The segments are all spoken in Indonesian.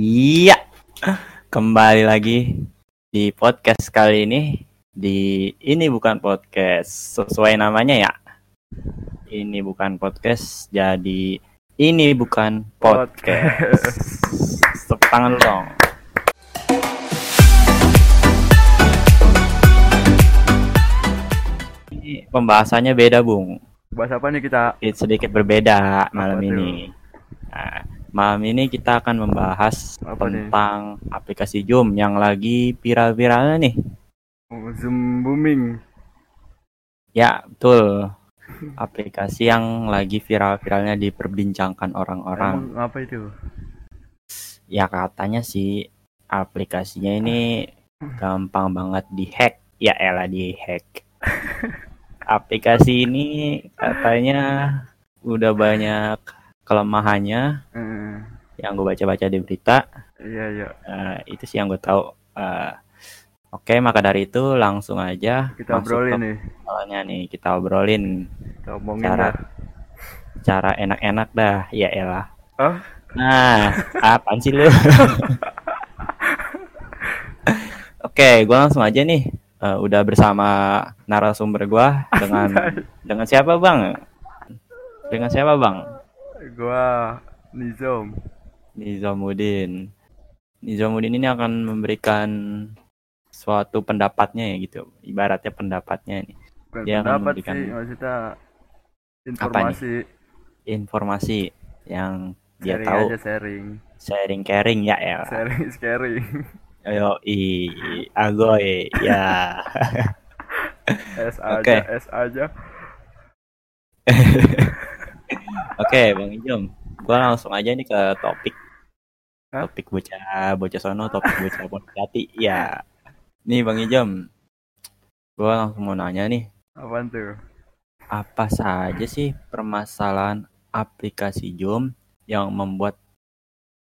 Iya, kembali lagi di podcast kali ini. Di ini bukan podcast sesuai namanya ya. Ini bukan podcast, jadi ini bukan podcast. Tepuk tangan dong. Ini pembahasannya beda, Bung. Bahas apa nih kita? Sedikit berbeda malam Apa ini. Nah, malam ini kita akan membahas Apa nih? tentang aplikasi Zoom yang lagi viral-viralnya nih. Oh, Zoom booming. Ya, betul. Aplikasi yang lagi viral-viralnya diperbincangkan orang-orang. Apa itu? Ya katanya sih aplikasinya ini gampang banget dihack. Ya elah dihack. Aplikasi ini katanya udah banyak kelemahannya Eh, yang gue baca-baca di berita. iya iya. Eh, itu sih yang gue tahu. Eh, Oke, maka dari itu langsung aja Kita obrolin nih. persoalannya nih. Kita obrolin Kita omongin Cara- dah. cara enak-enak dah. Ya elah. Ah? Nah, apaan sih lu? Oke, gue langsung aja nih. Eh, udah bersama narasumber gua dengan dengan siapa bang? Dengan siapa bang? Gua Nizom. Nizamuddin. Nizamuddin ini akan memberikan suatu pendapatnya ya gitu. Ibaratnya pendapatnya nih. Bukan Dia akan pendapat memberikan- sih, maksudnya informasi. Informasi yang dia sharing tahu aja sharing. sharing caring ya ya. Sharing caring. Ayo i agoy ya. S aja, Oke. S aja. Oke, Bang Ijom. Gua langsung aja nih ke topik. Hah? Topik bocah bocah sono, topik bocah Pontiati. Ya. Nih Bang Ijom. Gua langsung mau nanya nih, Apaan tuh? apa saja sih permasalahan aplikasi Zoom yang membuat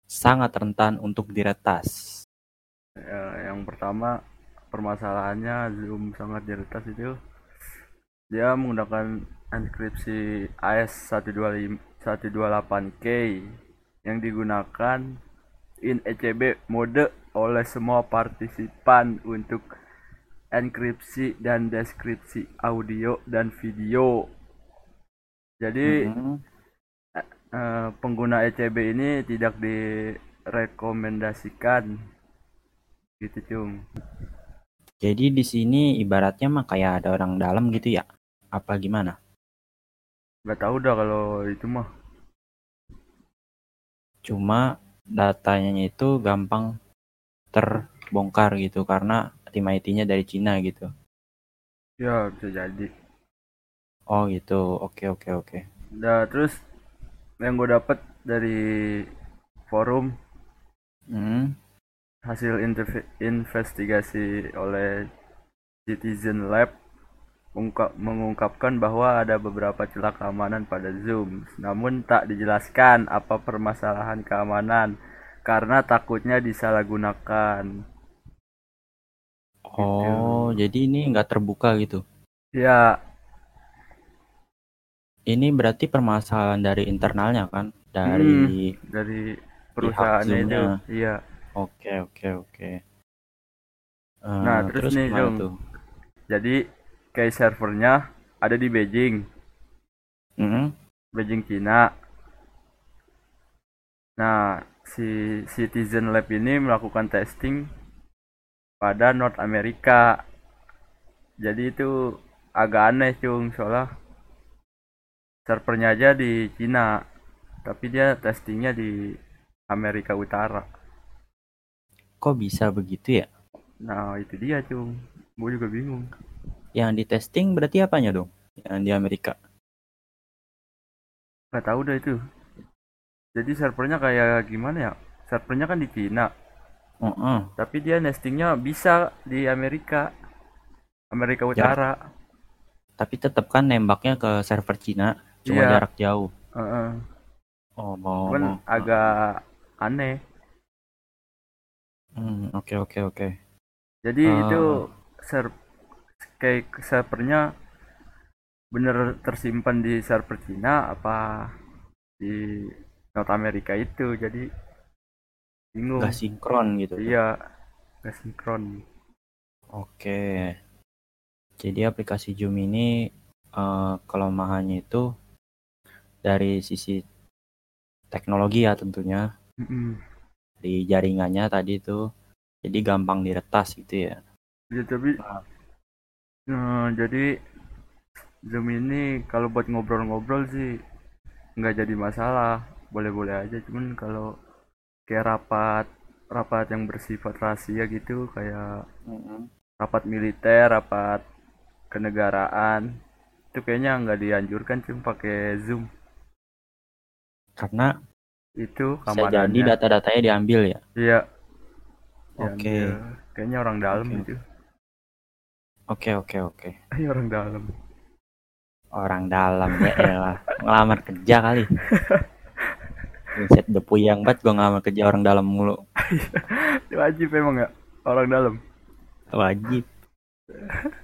sangat rentan untuk diretas? Ya, yang pertama permasalahannya Zoom sangat diretas itu dia menggunakan enkripsi AES 128K yang digunakan in ECB mode oleh semua partisipan untuk enkripsi dan deskripsi audio dan video. Jadi Mhm. eh, pengguna ECB ini tidak direkomendasikan gitu cung Jadi di sini ibaratnya mah kayak ada orang dalam gitu ya? Apa gimana? nggak tahu dah kalau itu mah Cuma datanya itu gampang terbongkar gitu karena tim IT-nya dari Cina gitu. ya bisa jadi Oh gitu. Oke oke oke. nah terus yang gue dapet dari forum Hmm. hasil investigasi oleh Citizen Lab mengungkap- mengungkapkan bahwa ada beberapa celah keamanan pada Zoom, namun tak dijelaskan apa permasalahan keamanan karena takutnya disalahgunakan. Oh, jadi ini nggak terbuka gitu. Ya, Ini berarti permasalahan dari internalnya kan? Dari dari perusahaannya itu, iya. Oke oke oke. Eh, Nah, terus nih, tuh? Jadi kayak servernya ada di Beijing, Mm-mm. Beijing Cina. Nah, si Citizen Lab ini melakukan testing pada North America. Jadi itu agak aneh, Cung, soalnya servernya aja di Cina, tapi dia testingnya di Amerika Utara. Kok bisa begitu ya? Nah, itu dia, Cung. Gue juga bingung. Yang di testing berarti apanya dong? Yang di Amerika. Gak tahu dah itu. Jadi servernya kayak gimana ya? Servernya kan di Cina, Heeh. tapi dia nestingnya bisa di Amerika, Amerika Utara. Tapi tetap kan nembaknya ke server Cina, cuma Iya. jarak jauh. Heeh. Oh, mau. Cuman agak aneh. Hmm, oke oke oke. Jadi Ah. itu ser kayak servernya bener tersimpan di server Cina apa di North America itu. Jadi bingung nggak sinkron gitu iya nggak sinkron oke jadi aplikasi Zoom ini eh, kelemahannya itu dari sisi teknologi ya tentunya Mm-mm. di jaringannya tadi itu jadi gampang diretas gitu ya ya tapi Ah. Eh, jadi Zoom ini kalau buat ngobrol-ngobrol sih nggak jadi masalah. Boleh-boleh aja cuman kalau kayak rapat rapat yang bersifat rahasia gitu kayak rapat militer rapat kenegaraan itu kayaknya nggak dianjurkan cuma pakai Zoom. Karena itu bisa jadi data-datanya diambil ya? Iya. Oke. Diambil. kayaknya orang dalam Oke. itu oke oke oke. Iya orang dalam. Orang dalam ya elah. Ngelamar kerja kali. Buset, udah puyang banget gue ngelamar kerja orang dalam mulu. Wajib emang nggak? Orang dalam? Wajib.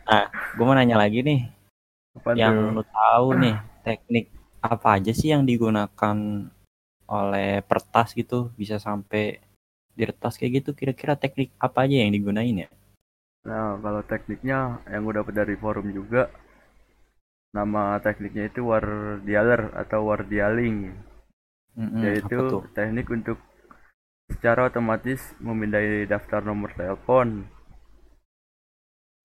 Nah gue mau nanya lagi nih. Apa yang tuh? lu tahu nih teknik apa aja sih yang digunakan oleh pertas gitu? Bisa sampai diretas kayak gitu? Kira-kira teknik apa aja yang digunain ya Nah, kalau tekniknya yang gue dapat dari forum juga, nama tekniknya itu wardialer atau wardialing, Mm-mm, yaitu apa tuh teknik untuk secara otomatis memindai daftar nomor telepon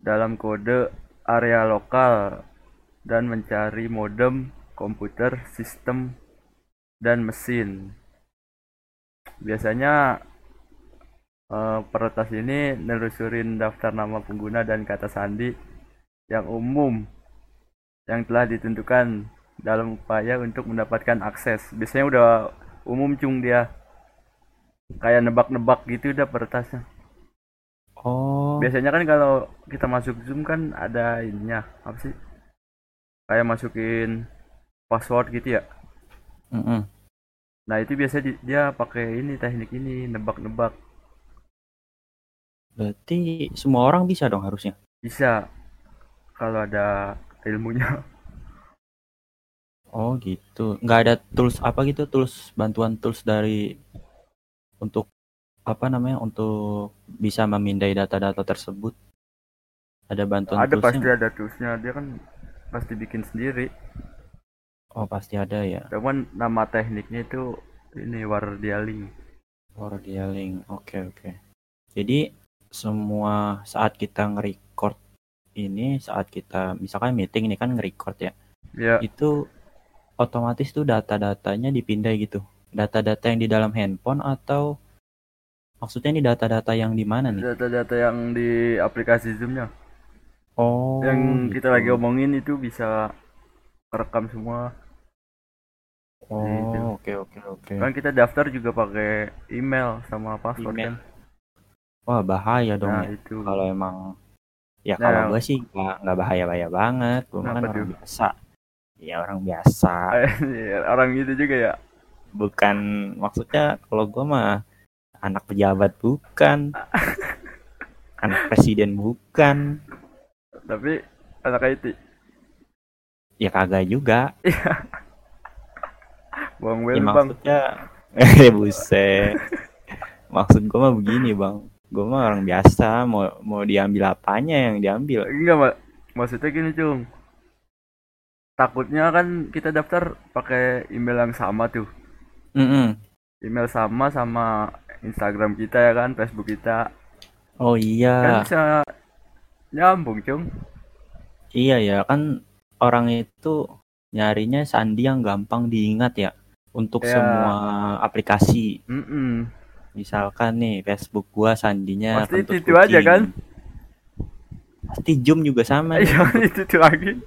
dalam kode area lokal dan mencari modem, komputer, sistem, dan mesin. Biasanya eh, peretas ini nelusurin daftar nama pengguna dan kata sandi yang umum yang telah ditentukan dalam upaya untuk mendapatkan akses. Biasanya udah umum cung dia. Kayak nebak-nebak gitu udah peretasnya. oh Biasanya kan kalau kita masuk Zoom kan ada ininya, apa sih? Kayak masukin password gitu ya. mm-mm. Nah, itu biasanya di- dia pakai ini teknik ini nebak-nebak. Berarti semua orang bisa dong harusnya Bisa kalau ada ilmunya. oh gitu nggak ada tools apa gitu tools bantuan tools dari untuk apa namanya untuk bisa memindai data-data tersebut ada bantuan ada toolsnya pasti ada toolsnya. Dia kan pasti bikin sendiri. oh pasti ada ya Cuman nama tekniknya itu ini wardialing. Wardialing, oke oke. Jadi semua saat kita nge-record ini, saat kita misalkan meeting ini kan nge-record ya, Ya, itu otomatis tuh data-datanya dipindai gitu. Data-data yang di dalam handphone atau maksudnya ini data-data yang di mana nih? data-data yang di aplikasi Zoom-nya. Oh, yang gitu. kita lagi omongin itu bisa kerekam semua. gitu. Oh, oke oke oke. Kan kita daftar juga pakai email sama password Email. kan. Wah bahaya dong Nah, ya. itu. Kalau emang ya Nah, kalau gue sih nggak nggak bahaya-bahaya banget. Gue kan orang biasa. Ya orang biasa. Orang gitu juga ya. bukan maksudnya kalau gua mah anak pejabat bukan anak presiden bukan Tapi anak IT. ya kagak juga Bang ya Bang. maksudnya eh buset maksud gua mah begini bang gua mah orang biasa mau mau diambil apanya yang diambil Enggak, Mak. Maksudnya gini, Cung. Takutnya kan kita daftar pakai email yang sama tuh. Mm-mm. Email sama sama Instagram kita ya kan, Facebook kita. oh Kan iya bisa nyambung, Cung. iya ya kan orang itu nyarinya sandi yang gampang diingat ya untuk Ya. semua aplikasi Mm-mm. Misalkan nih Facebook gua sandinya Pasti kentut itu aja kan? pasti Zoom juga sama. Iya, itu tuh lagi.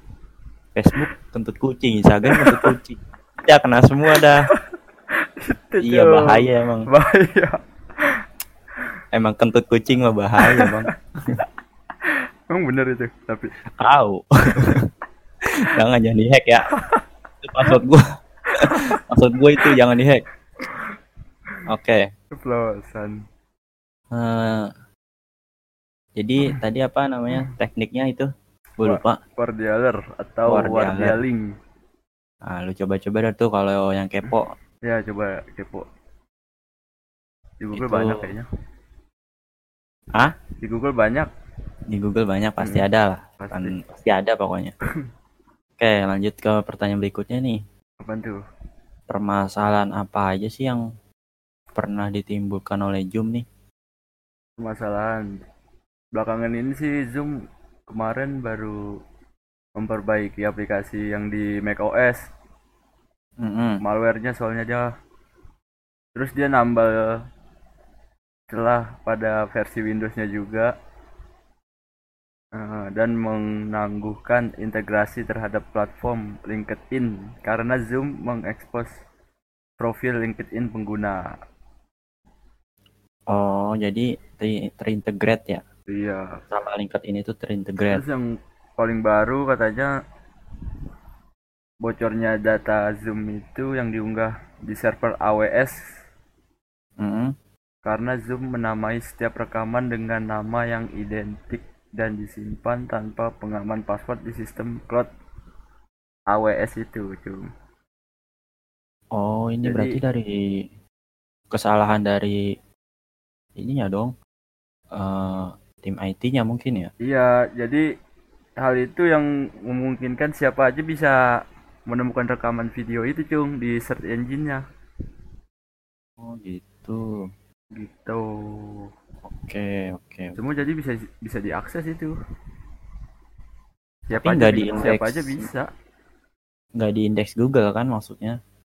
Facebook kentut kucing Instagram kentut kucing. Ya kena semua dah. Itu iya bahaya emang. Bahaya. emang kentut kucing mah bahaya bang. Emang bener itu, tapi. Tahu. Jangan jangan dihack ya. Itu password gua. Password gua itu jangan dihack. Oke ceplosan. Eh, jadi tadi apa namanya tekniknya itu gue lupa Wardialer atau wardialing. ah lu coba-coba dah tuh kalau yang kepo Ya, coba kepo. Di Google Itu- banyak kayaknya. Hah? Di Google banyak. Di Google banyak pasti Hmm, ada lah. Pasti. Kan pasti ada pokoknya. Oke, lanjut ke pertanyaan berikutnya nih. Apaan tuh? Permasalahan apa aja sih yang pernah ditimbulkan oleh Zoom nih? Permasalahan. Belakangan ini sih Zoom kemarin baru memperbaiki aplikasi yang di macOS. Mm-mm. Malwarenya soalnya dia. Terus dia nambah celah pada versi Windowsnya juga. Eh, dan menangguhkan integrasi terhadap platform LinkedIn karena Zoom mengekspos profil LinkedIn pengguna. Oh, jadi ter- terintegrate ya. Iya. Sama LinkedIn itu terintegrate. Terus yang paling baru katanya bocornya data Zoom itu yang diunggah di server AWS Mm-mm. karena Zoom menamai setiap rekaman dengan nama yang identik dan disimpan tanpa pengaman password di sistem cloud AWS itu, cum. Oh, ini Jadi- berarti dari kesalahan dari ininya dong. eh tim IT-nya mungkin ya. Iya, jadi hal itu yang memungkinkan siapa aja bisa menemukan rekaman video itu, cung, di search engine-nya. Oh, gitu. Gitu. Oke, oke. Semua jadi bisa bisa diakses itu. Tapi Siapa aja, nggak bi- diindeks. siapa aja bisa. Nggak di indeks Google kan maksudnya,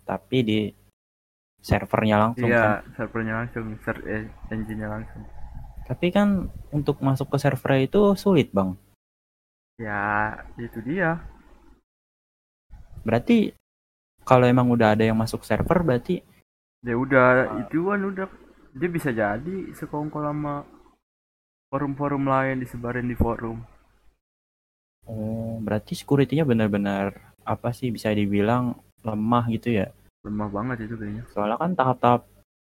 tapi di servernya langsung kan. Iya, servernya langsung, search e- engine-nya langsung. Tapi kan untuk masuk ke server itu sulit, Bang. Ya, itu dia. Berarti kalau emang udah ada yang masuk server berarti Ya udah, Ah. itu kan udah dia bisa jadi sekongkol sama forum-forum lain disebarin di forum. oh, berarti security-nya benar-benar apa sih bisa dibilang lemah gitu ya. Lemah banget itu kayaknya. Soalnya kan tahap-tahap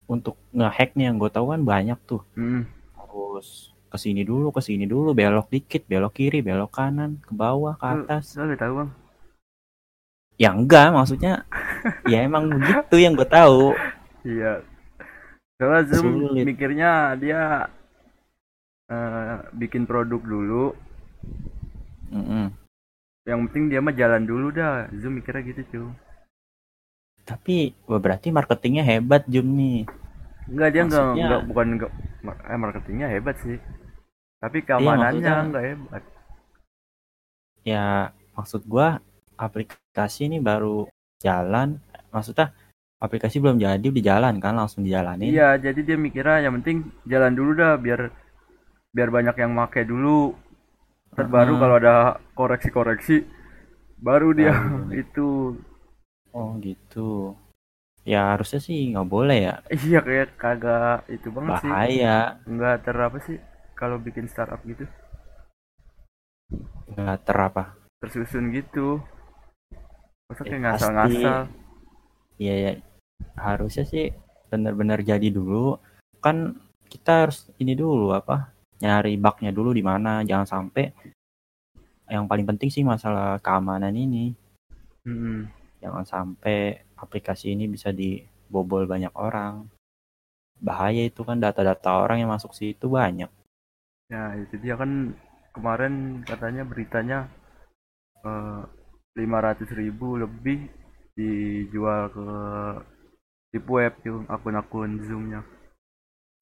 untuk ngehack nih yang gue tahu kan banyak tuh. Hmm, Harus ke sini dulu, ke sini dulu, belok dikit, belok kiri, belok kanan, ke bawah, ke atas. Lo udah tahu bang? Ya enggak, maksudnya ya emang begitu yang gue tahu. Iya. Soalnya Zoom Sulit. mikirnya dia eh, bikin produk dulu. Mm-mm. Yang penting dia mah jalan dulu dah. Zoom mikirnya gitu cuy. Tapi wah, berarti marketingnya hebat Zoom nih. Enggak dia enggak, Maksudnya- enggak bukan enggak eh, marketingnya hebat sih. Tapi keamanannya maksudnya- enggak hebat. Ya maksud gua aplikasi ini baru jalan. Maksudnya aplikasi belum jadi udah jalan kan langsung dijalanin. Iya, jadi dia mikirnya yang penting jalan dulu dah biar biar banyak yang make dulu. Terbaru Heeh. kalau ada koreksi-koreksi baru dia Baru. itu Oh gitu. Ya harusnya sih nggak boleh ya. iya kayak kagak itu banget sih. Bahaya. Enggak ter apa sih kalau bikin startup gitu Nggak terapa. tersusun gitu. Masa Ya, kayak ngasal-ngasal. Iya ya. Harusnya sih benar-benar jadi dulu. Kan kita harus ini dulu apa? Nyari bugnya dulu di mana. Jangan sampai yang paling penting sih masalah keamanan ini. Mm-mm. Jangan sampai aplikasi ini bisa dibobol banyak orang. Bahaya itu kan data-data orang yang masuk situ banyak. Ya, itu dia kan kemarin katanya beritanya eh, 500 ribu lebih dijual ke deep web akun-akun zoomnya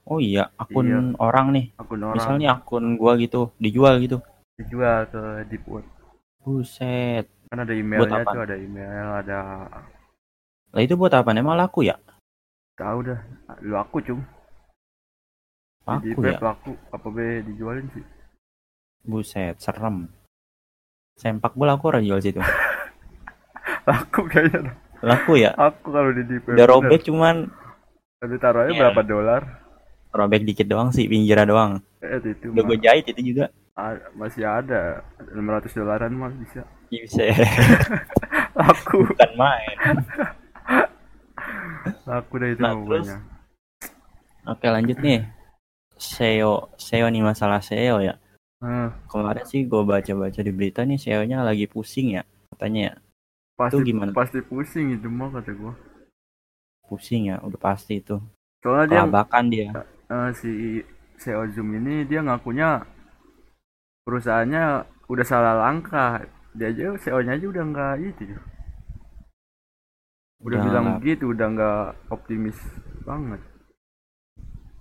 Oh iya, akun Iya. orang nih. akun orang Misalnya akun gua gitu, dijual gitu. dijual ke deep web Buset. Kan ada emailnya tuh ada email ada Lah itu buat apa? Emang laku ya? tahu dah lu aku cum Laku web ya? laku apa be dijualin sih Buset, serem. Sempak bola aku orang jual situ. laku kayaknya dah. Laku ya? aku kalau di web Udah robek cuman Aduh, taruhnya Iya. berapa dolar robek dikit doang sih, pinggirnya doang. eh itu Udah gue jahit itu juga. Masih ada 600 dolaran mah bisa Bisa laku bukan main. laku dah itu Nah, terus? Oke lanjut nih. SEO, SEO nih masalah SEO ya. Nah, Kemarin sih gue baca-baca di berita nih SEO-nya lagi pusing ya. Katanya ya. pasti gimana? pasti pusing itu mah kata gua Pusing ya, udah pasti itu. soalnya dia Kelabakan dia. eh, si CEO Zoom ini dia ngakunya perusahaannya udah salah langkah. Dia aja CEO-nya aja udah nggak itu udah, bilang nggak- begitu udah nggak optimis banget.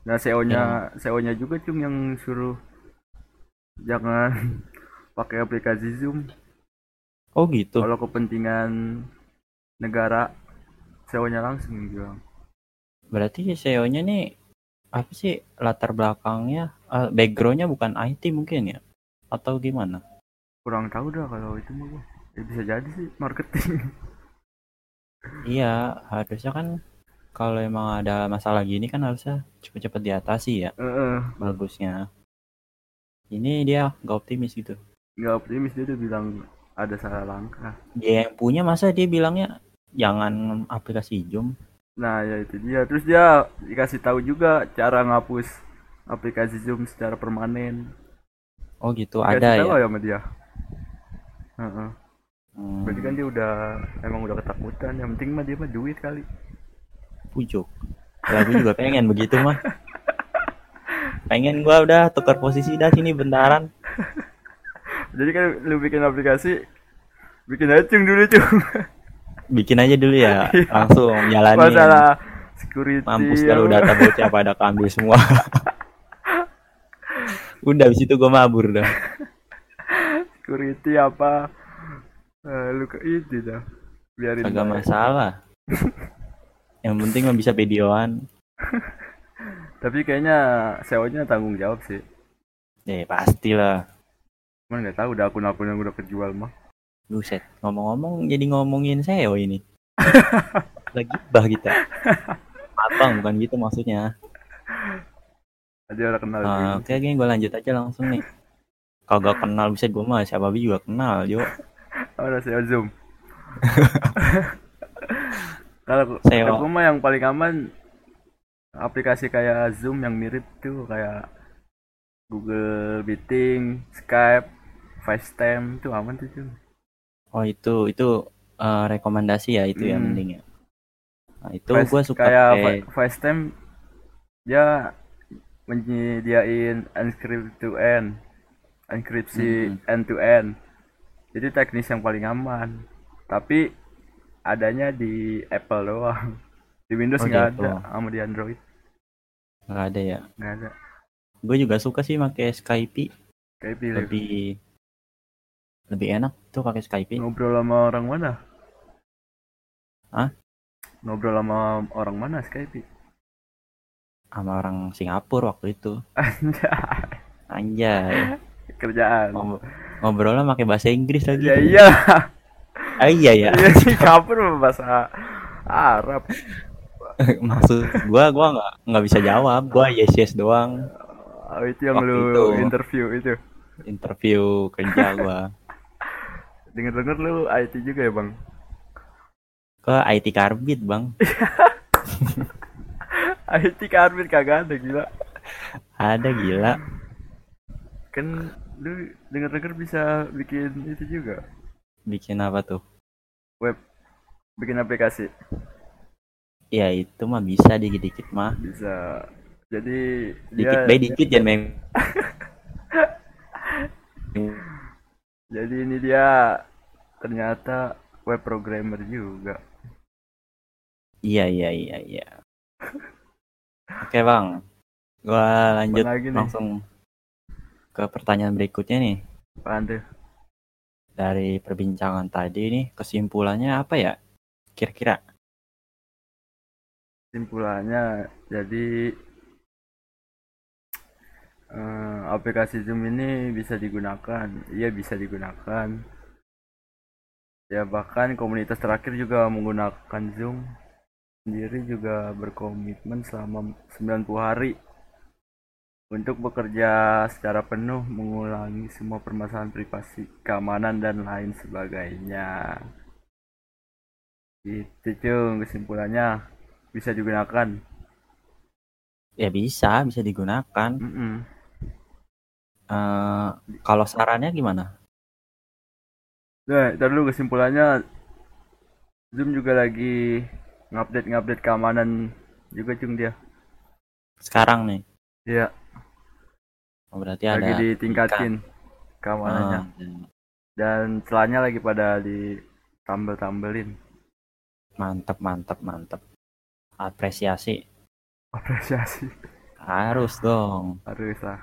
Nah CEO-nya CEO-nya juga cung yang suruh jangan pakai aplikasi Zoom. Oh gitu. kalau kepentingan negara CEO-nya langsung bilang. Berarti CEO-nya nih apa sih latar belakangnya eh, backgroundnya bukan IT mungkin ya? Atau gimana? kurang tahu dah kalau itu mah gua. ya, bisa jadi sih marketing Iya, harusnya kan kalau emang ada masalah gini kan harusnya cepet-cepet diatasi ya. Heeh. Bagusnya. Ini dia nggak optimis gitu. nggak optimis dia tuh bilang ada salah langkah Dia yang punya masa dia bilangnya jangan aplikasi Zoom. nah ya itu dia terus dia dikasih tahu juga cara ngapus aplikasi Zoom secara permanen Oh gitu, Dikasih ada tahu ya. sama dia Heeh. Hmm, berarti kan dia udah emang udah ketakutan yang penting mah dia mah duit kali pucuk. Lagu juga pengen begitu mah. Pengen gua udah tukar posisi dah sini bentaran. jadi kan lu bikin aplikasi bikin aja cung dulu cung Bikin aja dulu ya, langsung jalanin. masalah security Mampus kalau data bocah pada keambil semua. Udah habis itu gua mabur dah. security apa Eh, lu ke itu dah biarin baik. masalah. Yang penting mah bisa videoan. tapi kayaknya SEO-nya tanggung jawab sih Eh pastilah. Cuman nggak tahu udah akun-akun yang udah kejual mah. Buset, ngomong-ngomong jadi ngomongin SEO ini. Lagi bah kita. Abang bukan gitu maksudnya. Tadi udah kenal Ah, juga. Oke, gini gue lanjut aja langsung nih. Kagak kenal bisa gue mah siapa Bi juga kenal, yo. Oh, udah SEO Zoom. Kalau aku mah yang paling aman aplikasi kayak Zoom yang mirip tuh kayak Google Meeting, Skype, FaceTime itu aman tuh cuy. Oh itu itu eh, rekomendasi ya itu yang Hmm. mending ya. Nah, itu gue suka kayak FaceTime dia menyediain encrypt to end, enkripsi Hmm. end to end. Jadi teknis yang paling aman. Tapi adanya di Apple doang. Di Windows Oh, nggak ada, sama di Android nggak ada ya. nggak ada. Gue juga suka sih pakai Skype, Kayak pilih lebih lebih enak tuh pakai Skype. ngobrol sama orang mana? Hah? Ngobrol sama orang mana Skype? Sama orang Singapura waktu itu. Anjay, Anjay. kerjaan. Ngob- Ngobrolnya pakai bahasa Inggris lagi. Ya iya, Ah, iya ya. iya Singapura bahasa Arab. Maksud gua gua nggak nggak bisa jawab. Gua yes yes doang. Oh, itu yang Waktu lu itu. interview itu. Interview kerja gua Dengar-dengar lu IT juga ya, Bang? ke IT Karbit, Bang. IT Karbit kagak ada gila. Ada gila. Kan lu dengar-dengar bisa bikin itu juga. Bikin apa tuh? Web bikin aplikasi Ya itu mah bisa dikit-dikit mah. bisa. Jadi Dikit dia by dikit jangan main. jadi ini dia ternyata web programmer juga. Iya iya iya iya. Oke bang, gua lanjut Apaan lagi nih? langsung ke pertanyaan berikutnya nih. Apaan tuh? Dari perbincangan tadi nih kesimpulannya apa ya? Kira-kira? Simpulannya jadi eh, aplikasi Zoom ini bisa digunakan, iya bisa digunakan. Ya bahkan komunitas terakhir juga menggunakan Zoom sendiri juga berkomitmen selama 90 hari untuk bekerja secara penuh mengulangi semua permasalahan privasi, keamanan dan lain sebagainya. Itu cung kesimpulannya bisa digunakan. Ya bisa, bisa digunakan. Mm-mm. Eh, kalau sarannya gimana? Nah, dulu kesimpulannya Zoom juga lagi ngupdate ngupdate keamanan juga cung dia. sekarang nih. Iya, Oh, berarti lagi ada ditingkatin keamanannya. Ah, Dan celahnya lagi pada ditambel-tambelin. mantap, mantap, mantap. Apresiasi Apresiasi harus dong. harus lah.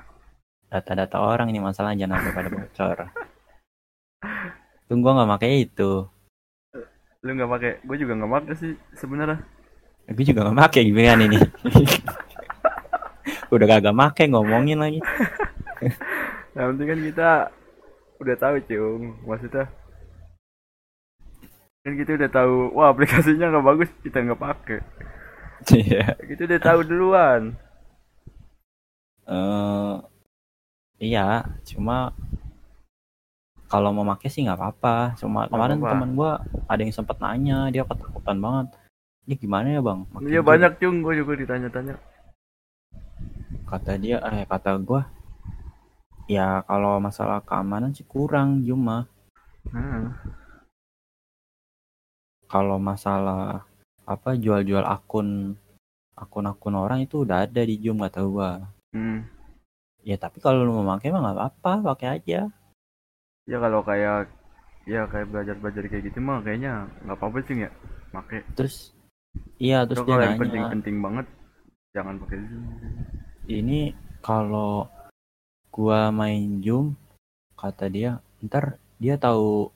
Data-data orang ini masalah jangan sampai pada bocor. Tunggu nggak pakai itu. Lu nggak pakai? Gue juga nggak pakai sih sebenarnya. Gue juga nggak pakai gimana ini. Udah kagak make ngomongin lagi. Yang penting kan kita udah tahu cung, maksudnya kan kita udah tahu, wah aplikasinya nggak bagus, kita nggak pakai. Iya. Kita udah tahu duluan. Eh, iya, cuma kalau mau make sih nggak apa-apa. Cuma Nggak kemarin apa-apa. teman gua ada yang sempat nanya, dia ketakutan banget. Ini gimana ya bang? Iya Zoom?" banyak cung, gue juga ditanya-tanya. Kata dia, eh kata gua, ya kalau masalah keamanan sih kurang cuma Hmm. kalau masalah apa jual-jual akun akun-akun orang itu udah ada di Zoom kata gua. Hmm. Ya tapi kalau lu mau pakai mah nggak apa-apa, pakai aja. Ya kalau kayak ya kayak belajar-belajar kayak gitu mah kayaknya nggak apa-apa sih ya. Pakai. Terus iya terus kalau yang penting-penting banget jangan pakai Zoom. ini kalau gua main Zoom kata dia ntar dia tahu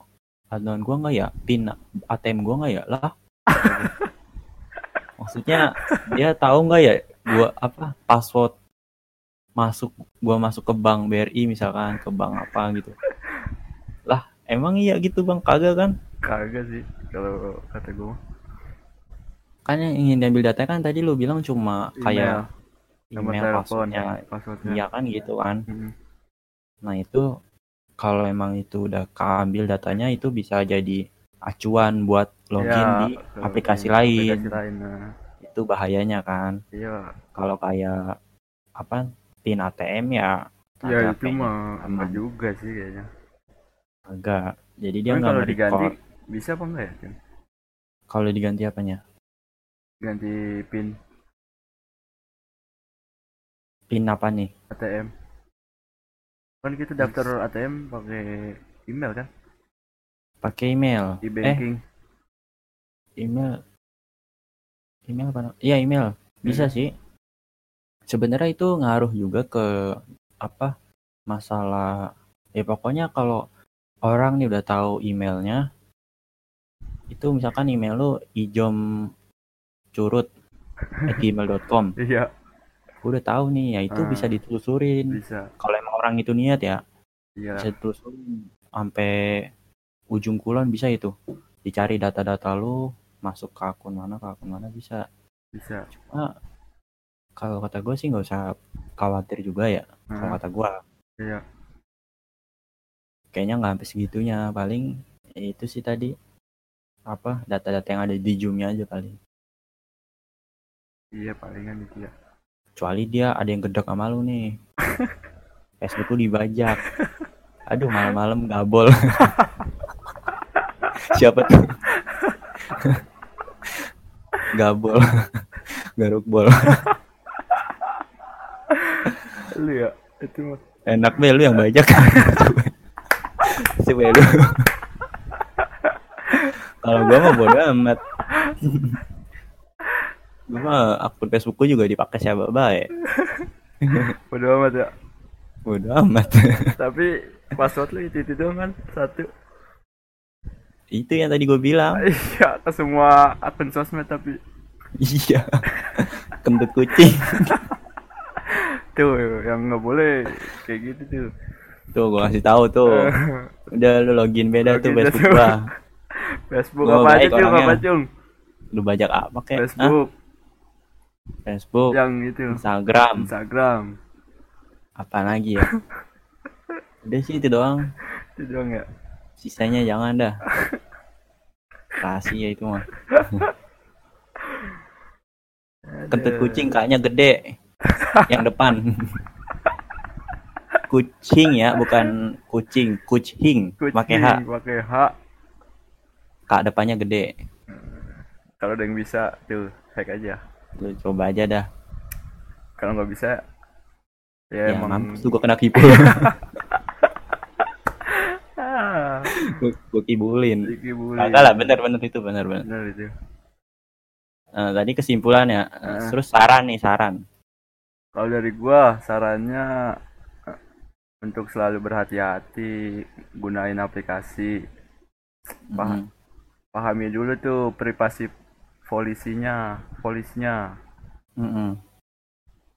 aduan gua nggak ya pin ATM gua nggak ya lah maksudnya dia tahu nggak ya gua apa password masuk gua masuk ke bank BRI misalkan ke bank apa gitu emang iya gitu bang kagak kan Kagak sih kalau kata gue. kan yang ingin diambil data kan tadi lu bilang cuma kayak Nomor email telepon, passwordnya passwordnya. iya kan gitu kan Hmm. Nah itu kalau emang itu udah keambil datanya itu bisa jadi acuan buat login Ya, di ke aplikasi aplikasi lain. lain. Nah, Itu bahayanya kan. iya. Kalau kayak apa pin ATM ya Ya itu mah juga sih kayaknya. Agak. Jadi dia nggak kalau diganti bisa apa enggak ya? Kalau diganti apanya? Ganti pin Pin apa nih? ATM. Kan kita daftar ATM pakai email kan? Pakai email. Di Eh, banking. email. Email apa? Iya email. Bisa Hmm. sih. Sebenarnya itu ngaruh juga ke apa masalah ya pokoknya kalau orang nih udah tahu emailnya itu misalkan email lu ijom curut gmail.com Iya, udah tahu nih ya itu Ah. bisa ditelusurin bisa. kalau emang orang itu niat ya Iya. bisa ditelusurin sampai ujung kulon bisa itu dicari data-data lu masuk ke akun mana ke akun mana bisa Bisa. cuma kalau kata gue sih nggak usah khawatir juga ya kalau Nah, kata gue iya. Kayaknya nggak sampai segitunya. Paling itu sih tadi. Apa data-data yang ada di zoomnya aja paling. Iya palingan itu ya. kecuali dia ada yang gedek sama lu nih. Facebook lu dibajak. Aduh malam-malam gabol. Siapa tuh? Gabol. Garuk bol. Lu ya, itu enak be lu yang bajak coba lu kalau gua mah bodo amat. Gua mah akun Facebook gua juga dipakai siapa baik Bodo amat ya. bodo amat. Tapi password lu itu itu doang kan satu. itu yang tadi gua bilang. Iya ke semua akun sosmed tapi. Iya. Kentut kucing. Tuh yang nggak boleh kayak gitu tuh. Tuh gua kasih tahu tuh. Udah lu login beda tuh Login dah Facebook tuh. gua. Facebook Gua apa aja cung apa cung? lu bajak apa kek? Hah? Facebook. Facebook yang itu. Instagram. Instagram. Apa lagi ya? Udah sih itu doang. Itu doang ya. sisanya jangan dah. Rahasia itu mah. Kentut kucing kaknya gede. Yang depan kucing ya bukan kucing kucing pakai H pakai H. kak depannya gede Kalau ada yang bisa tuh hack aja. lu coba aja dah kalau nggak bisa ya, Ya, emang mampus tuh gue kena kibul. ah, gue kibulin. Kagak lah, bener-bener itu bener-bener. bener itu Eh, tadi kesimpulannya, eh, Heeh. terus saran nih saran. kalau dari gua sarannya eh, untuk selalu berhati-hati gunain aplikasi Paham. Mm. pahami dulu tuh privasi polisinya polisinya Mm-mm.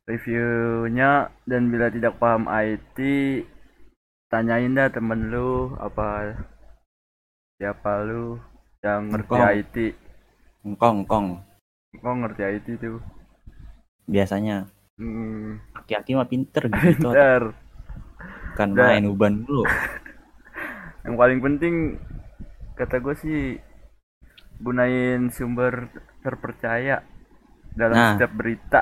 reviewnya dan bila tidak paham IT tanyain dah temen lu apa siapa lu yang ngerti Engkong. IT Engkong, engkong. kok ngerti IT tuh Biasanya hmm, aki-aki mah pinter gitu. ntar kan Dah. main uban dulu. yang paling penting kata gue sih gunain sumber terpercaya dalam Nah. setiap berita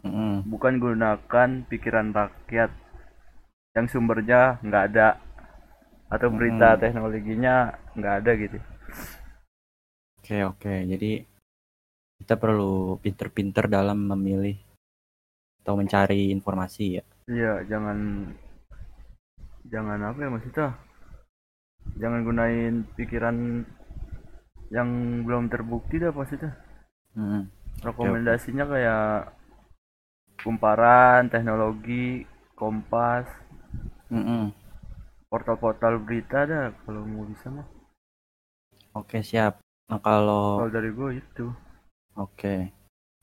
Mm-mm. bukan gunakan pikiran rakyat yang sumbernya nggak ada atau berita Hmm. teknologinya nggak ada gitu Oke, oke. Jadi kita perlu pinter-pinter dalam memilih atau mencari informasi ya. iya jangan jangan apa ya maksudnya jangan gunain pikiran yang belum terbukti dah maksudnya Mm. rekomendasinya kayak kumparan teknologi kompas Mm-mm. portal-portal berita dah kalau mau bisa mah Oke, siap. Nah, kalau kalau dari gue itu oke.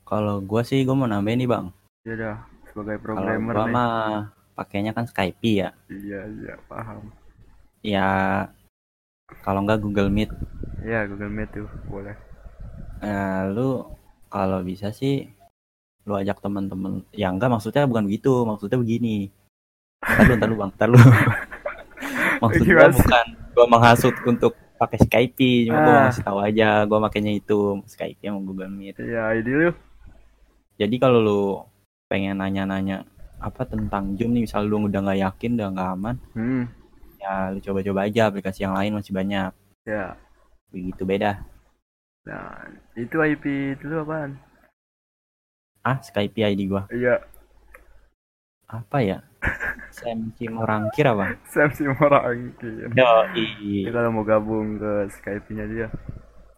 Kalau gua sih gua mau nambahin nih, Bang. ya dah sebagai Kalau programmer gua nih mah pakainya kan Skype ya. iya iya paham Ya kalau nggak Google Meet. Iya Google Meet tuh boleh. Nah, lu kalau bisa sih lu ajak temen-temen ya enggak maksudnya bukan begitu maksudnya begini ntar lu ntar lu bang ntar lu maksud gua Gimana sih? bukan gua menghasut untuk pakai Skype cuma gua Ah. ngasih tahu aja gua makainya itu Skype sama Google Meet Iya ide lu. jadi kalau lu pengen nanya-nanya apa tentang Zoom nih misal lu udah nggak yakin udah nggak aman Hmm. ya lu coba-coba aja aplikasi yang lain masih banyak Ya. begitu beda Nah itu IP dulu apaan? ah Skype ID gua Iya. apa ya Sam Cimorangkir apa Sam Simorangkir. yo Dia kalau mau gabung ke Skype-nya dia.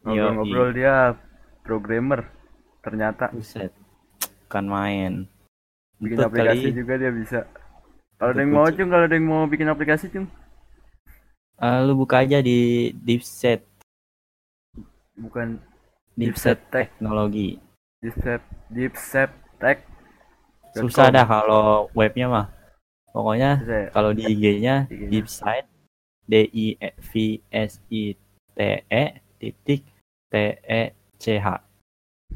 Ngobrol-ngobrol dia programmer. Ternyata Buset. Kan main. Bikin Entut aplikasi kali. juga dia bisa. Kalau ada yang mau cung, kalau ada yang mau bikin aplikasi cung, Eh, lu buka aja di Deepset, bukan Deepset teknologi. Deepset Deepset Tech. Susah dah kalau webnya mah. Pokoknya ya? kalau di IG-nya IG-nya. Deepsite D I E V S I T E titik T E C H.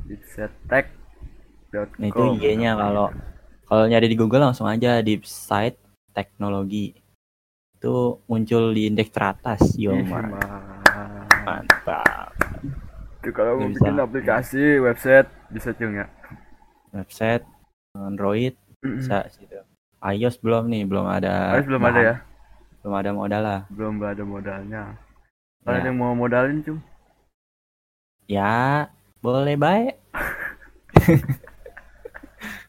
Deepset Tech. Nah, itu IG-nya kalau kalau nyari di Google langsung aja Deepsite teknologi. Itu muncul di indeks teratas, yo man. Mantap. Itu kalau mau bikin aplikasi website bisa cung ya. Website Android bisa situ. iOS belum nih, belum ada. Harus belum ada ya? Belum ada modal lah. Belum ada modalnya. Kalau Ya. ada yang mau modalin cung, Ya, boleh baik.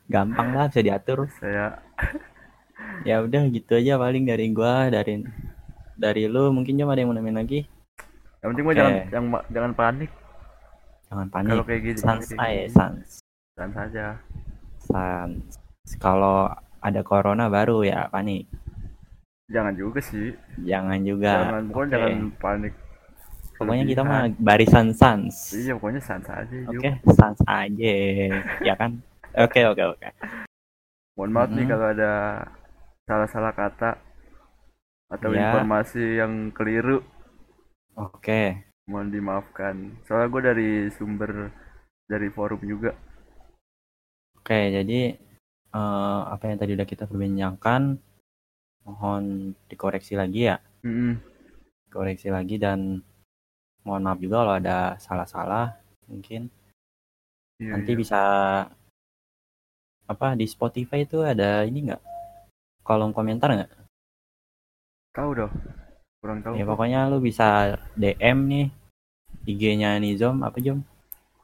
Gampang lah bisa diatur. saya Ya udah gitu aja paling dari gua, dari dari lu mungkin cuma ada yang mau nemenin lagi. yang penting mah jangan jangan jangan panik Jangan panik. kalau kayak kayak aja, sans. Sans saja. Sans. Kalau ada corona baru ya panik. Jangan juga sih. Jangan juga. jangan pokoknya Oke. jangan panik. Pokoknya kita mah barisan sans. Iya pokoknya sans aja. Oke, Juk. sans aja. ya kan? Oke, oke, oke. Mohon maaf nih Mhm. kalau ada salah-salah kata atau Ya. informasi yang keliru. Oke. Mohon dimaafkan. Soalnya gue dari sumber dari forum juga. Oke, jadi eh, apa yang tadi udah kita perbincangkan mohon dikoreksi lagi ya. Mm-mm. Koreksi lagi dan mohon maaf juga kalau ada salah-salah mungkin. Iya, Nanti iya. bisa apa di Spotify itu ada ini nggak? Kolom komentar nggak? Tahu dong. Kurang tahu. Ya pokoknya lu bisa DM nih IG-nya Nizom apa Jom?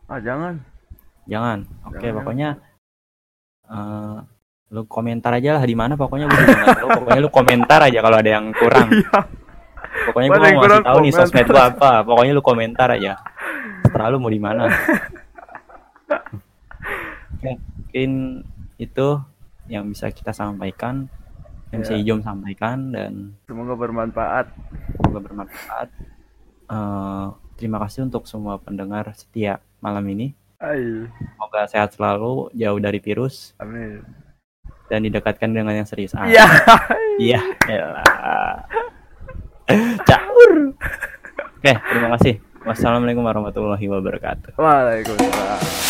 Ah jangan. Jangan. Oke, Jangan, pokoknya eh, lu komentar aja lah di mana pokoknya gue juga tahu pokoknya lu komentar aja kalau ada yang kurang Iya. pokoknya gue mau kurang, tahu nih sosmed gua apa pokoknya lu komentar aja terlalu mau di mana Oke, mungkin itu yang bisa kita sampaikan yang bisa Ya. Ijom sampaikan dan Semoga bermanfaat. semoga bermanfaat Eh, terima kasih untuk semua pendengar setia malam ini Ai, semoga sehat selalu jauh dari virus amin. dan didekatkan dengan yang serius Ah, Iya. iya caur oke terima kasih wassalamualaikum warahmatullahi wabarakatuh Waalaikumsalam.